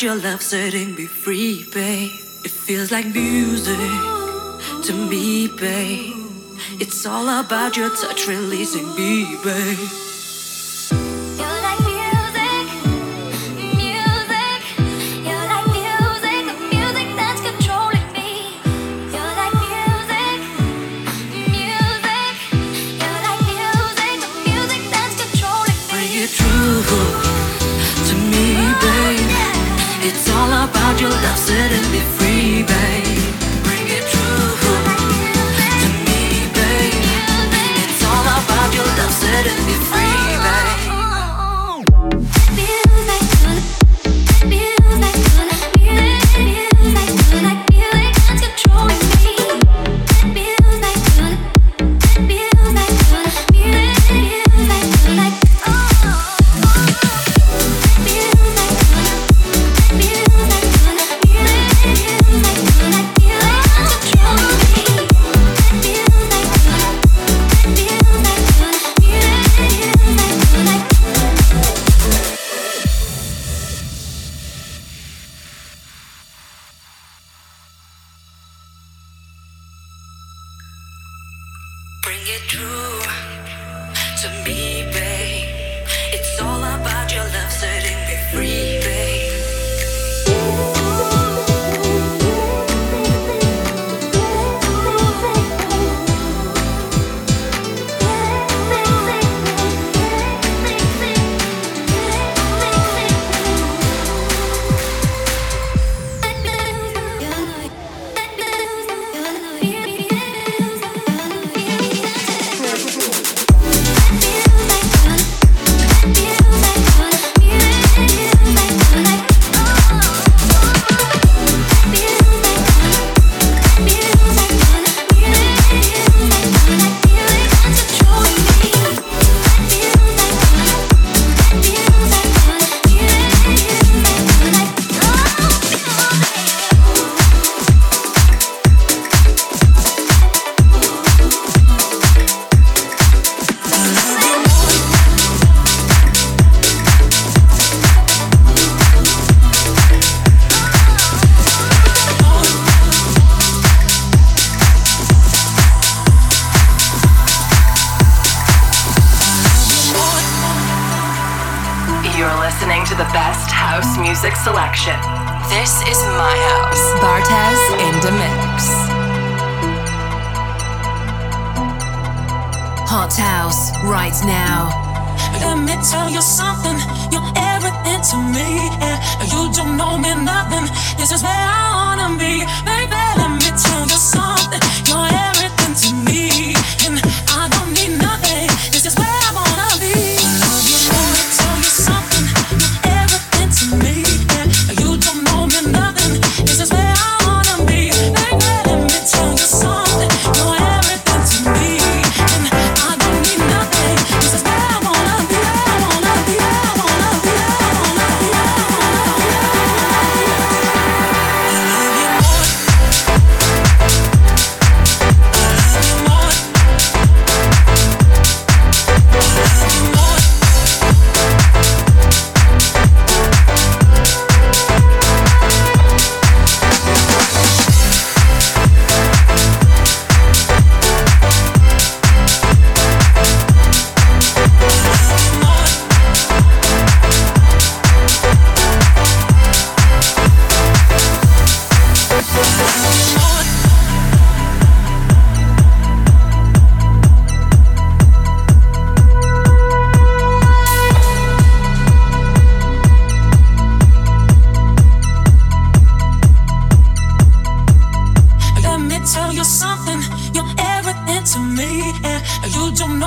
about your love setting me free, babe. It feels like music to me, babe. It's all about your touch releasing me, babe. It's all about your love setting me free Production. This is my house. Bartez in the mix. Hot house right now. Let me tell you something. You're everything to me. Yeah. You don't know me nothing. This is where I wanna be, baby. Let me tell you something. You're everything to me. And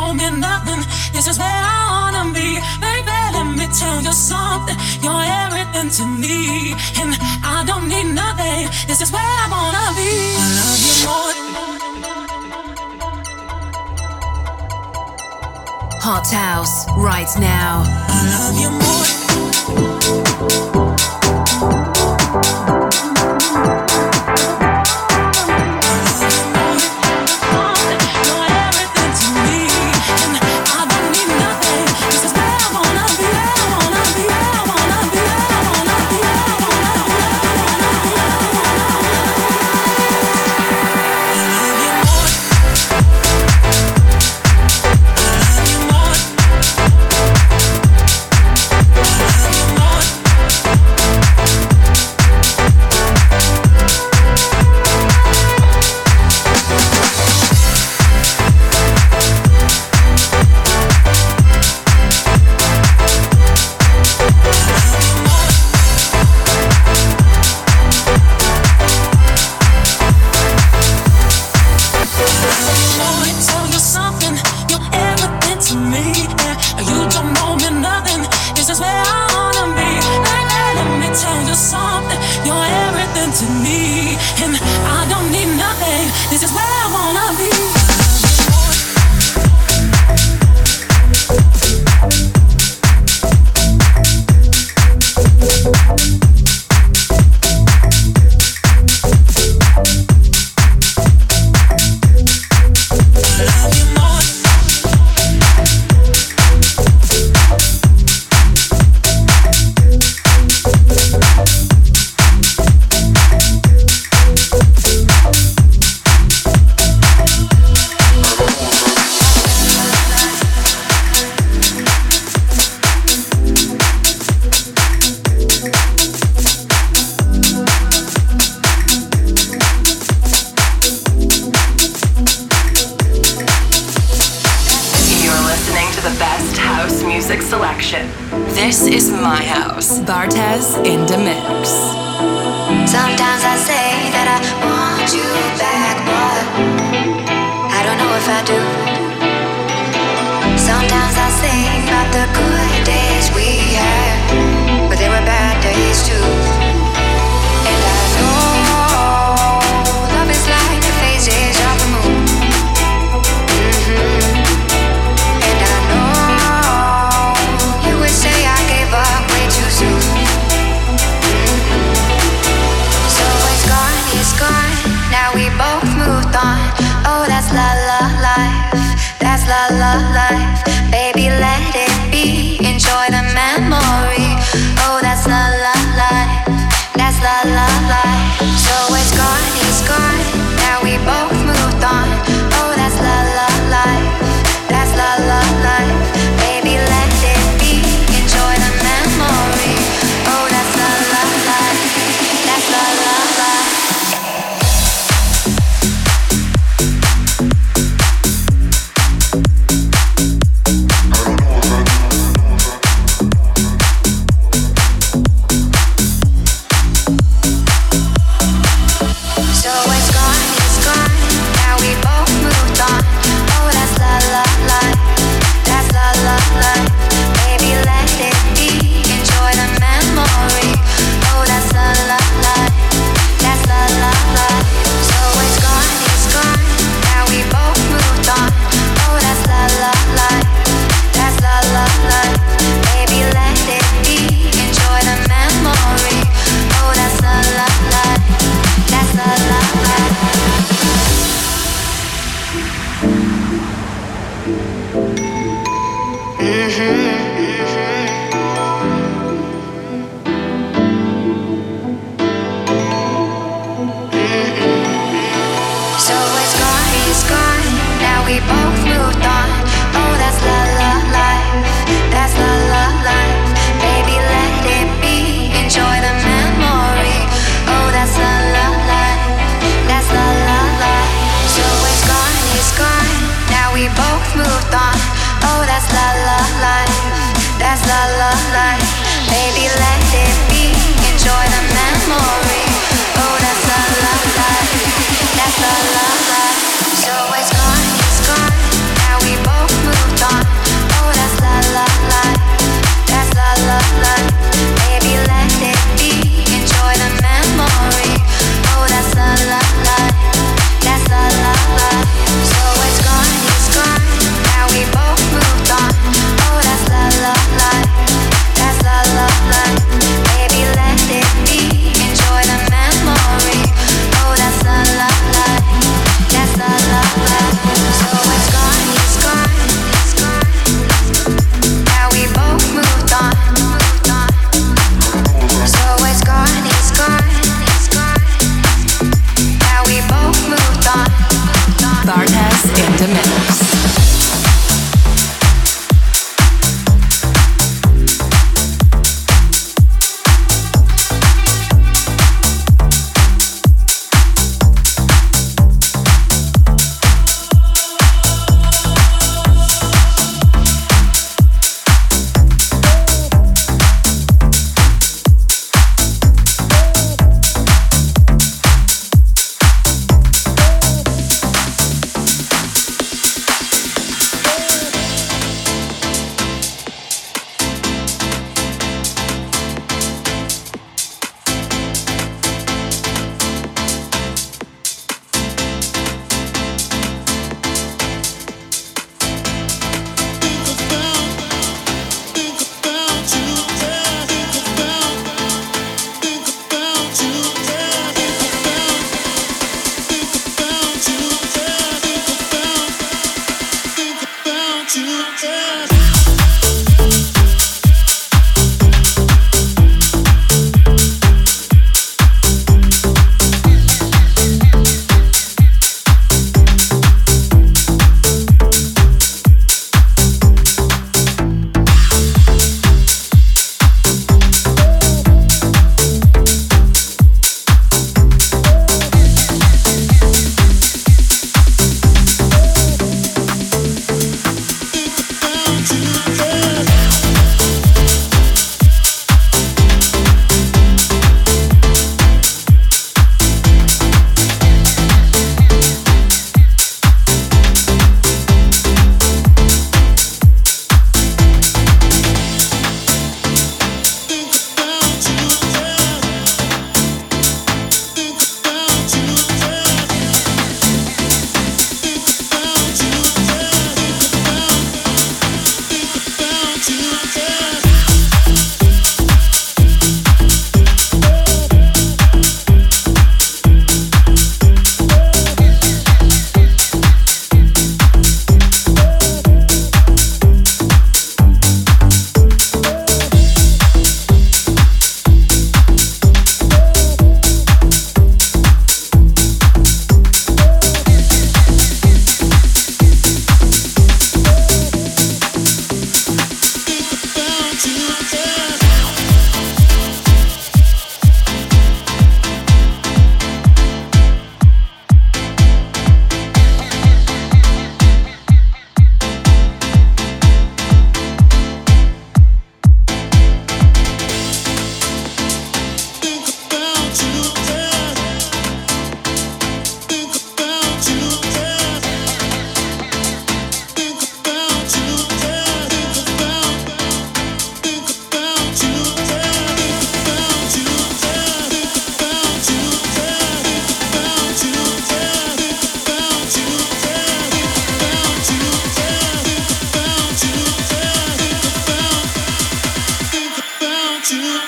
don't mean nothing. This is where I wanna be. Baby, let me tell you something. You're everything to me. And I don't need nothing. This is where I wanna be. I love you more. Hot House, right now. I love you more.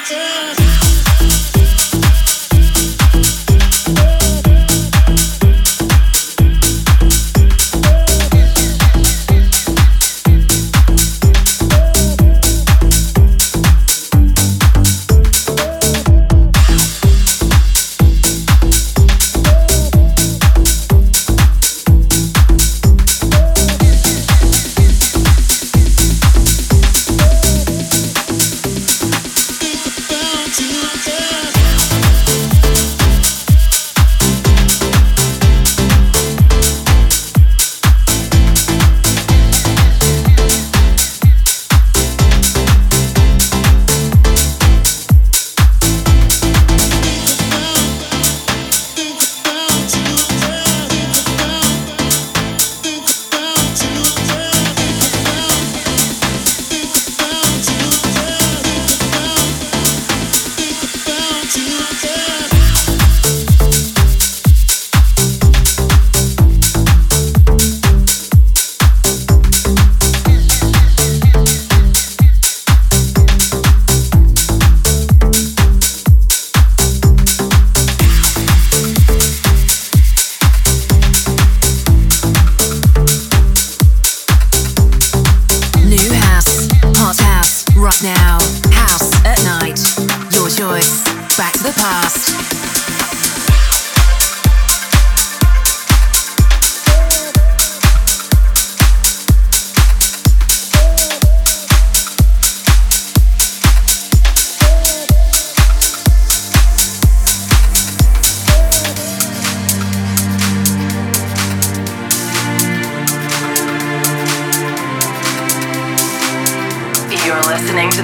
To.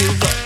Your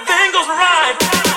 everything goes right.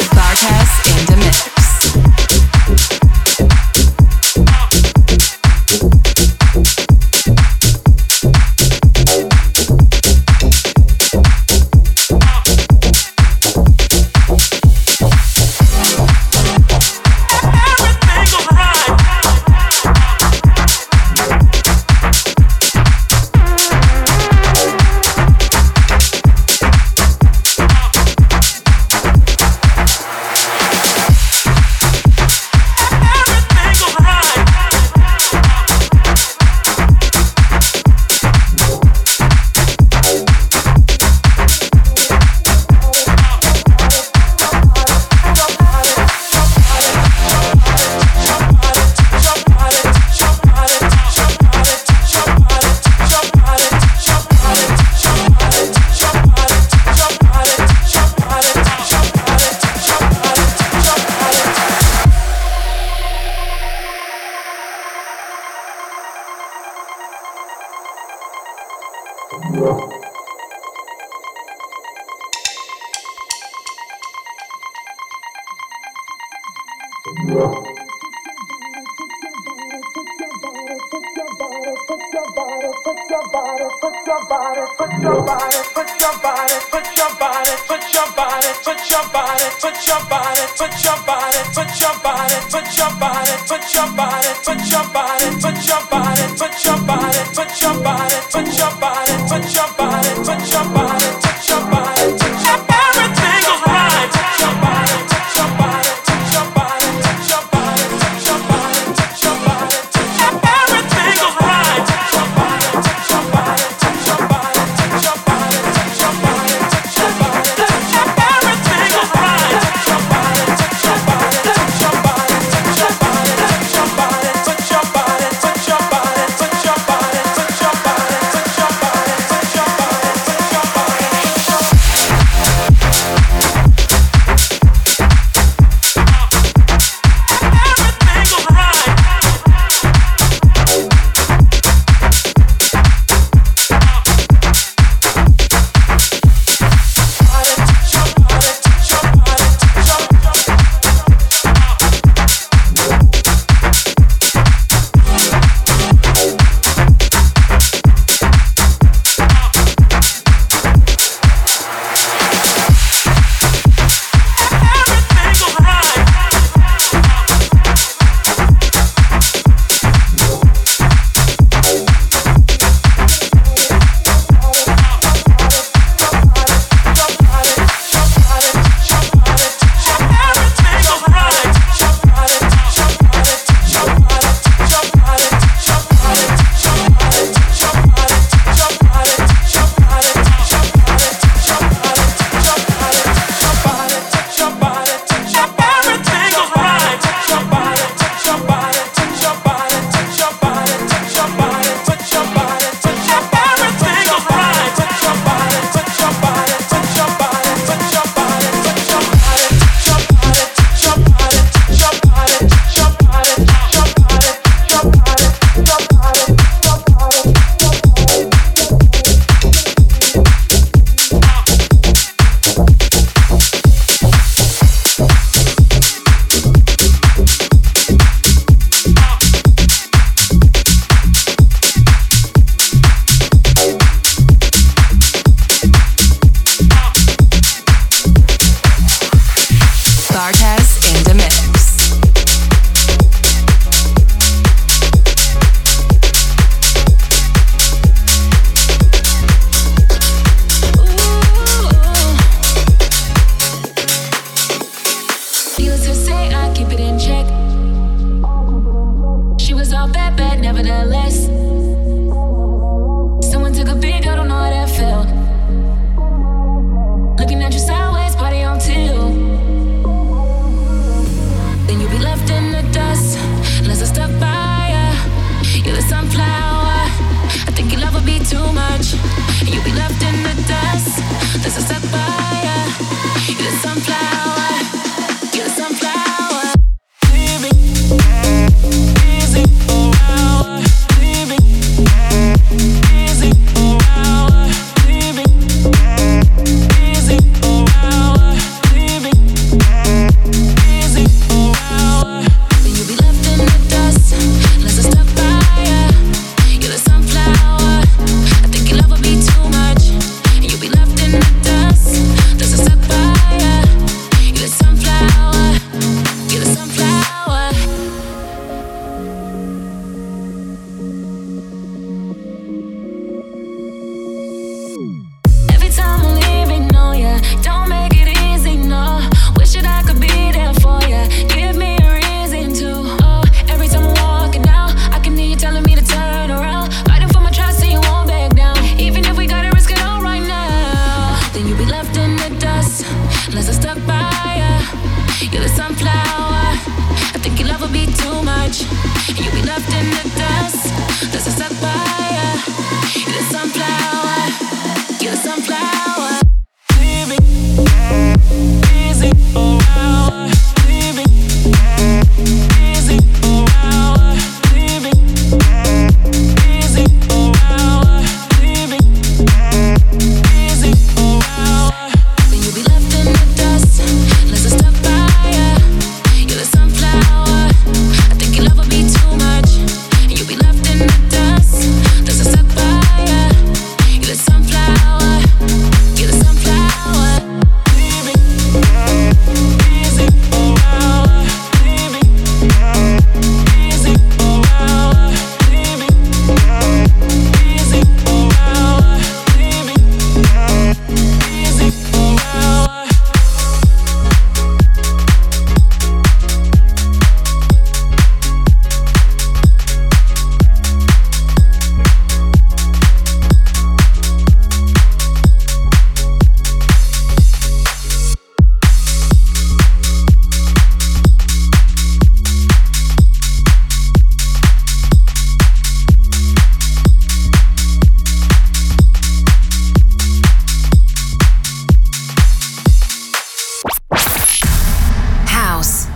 time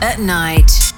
at night.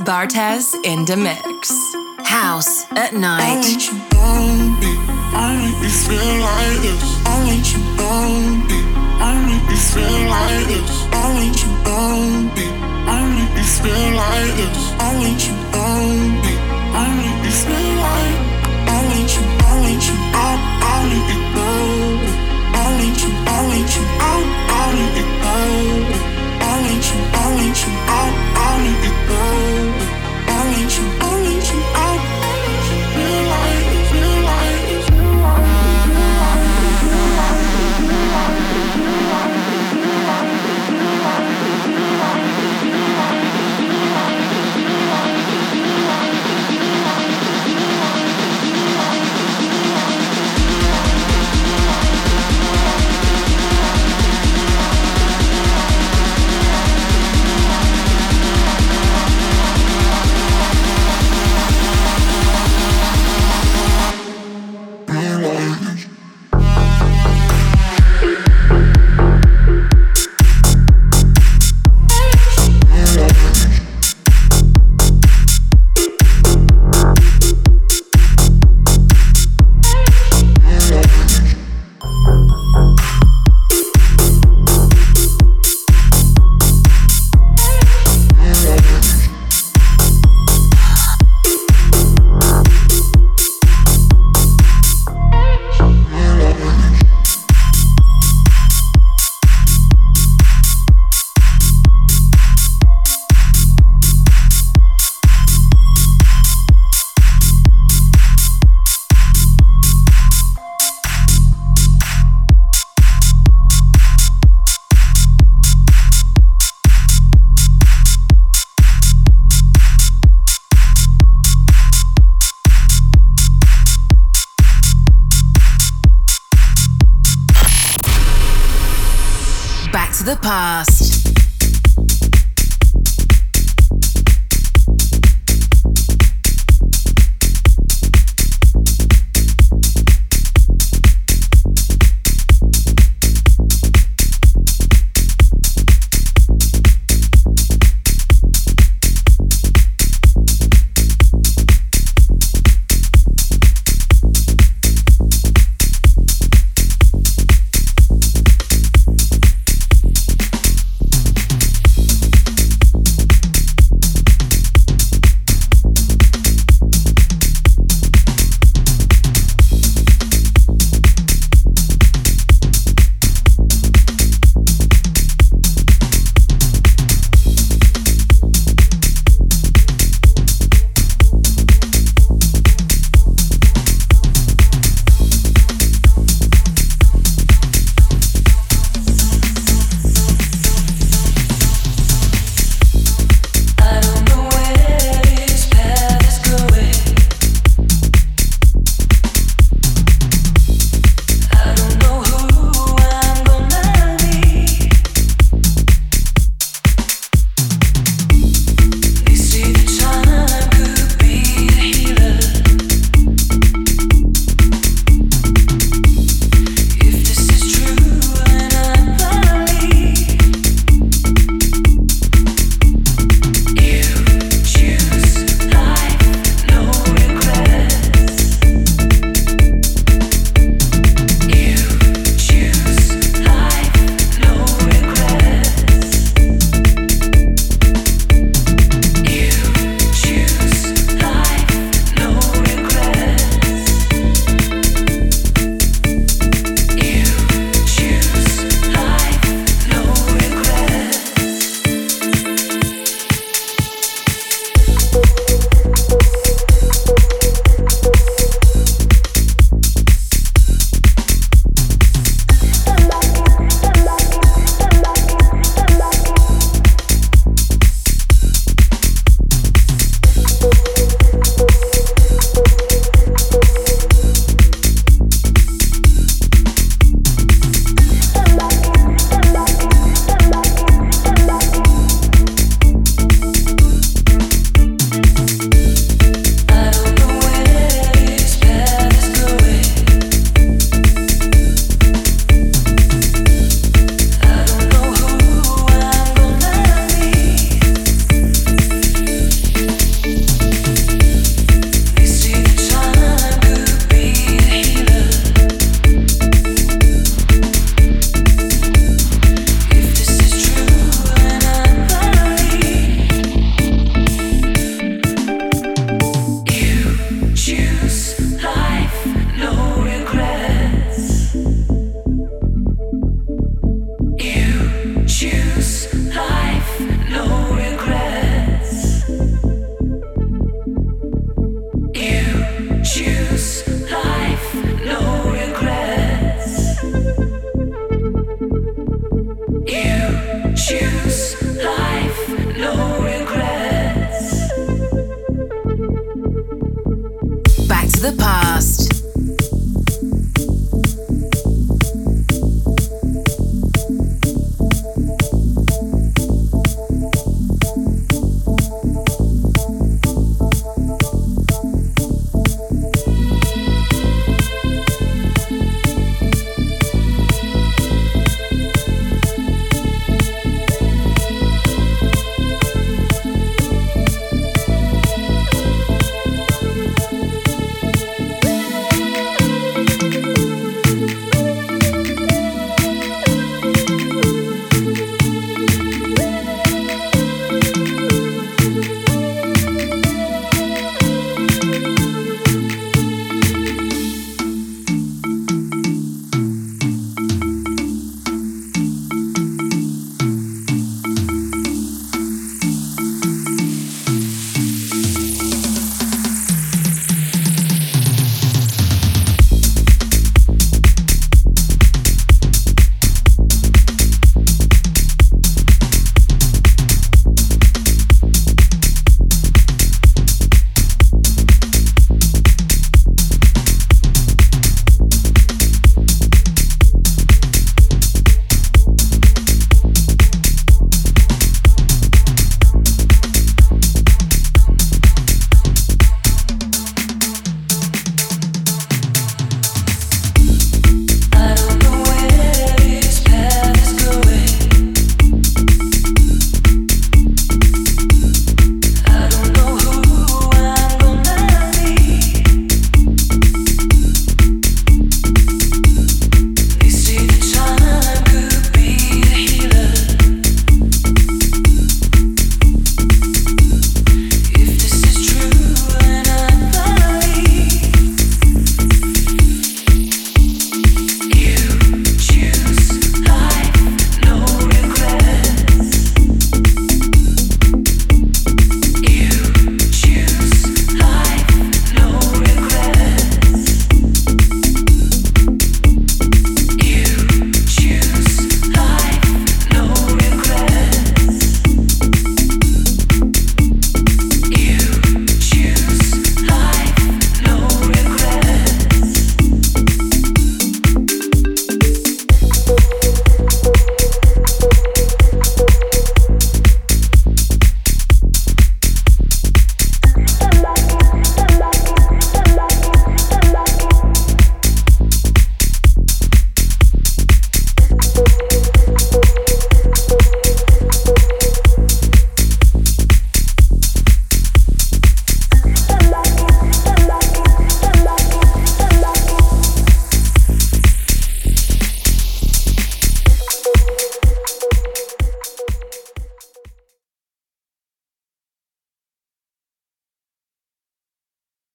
Bartez in the mix. House at night. I want you I make you feel like this. I want you I make you feel like this. I want you I make you feel like this. I want you I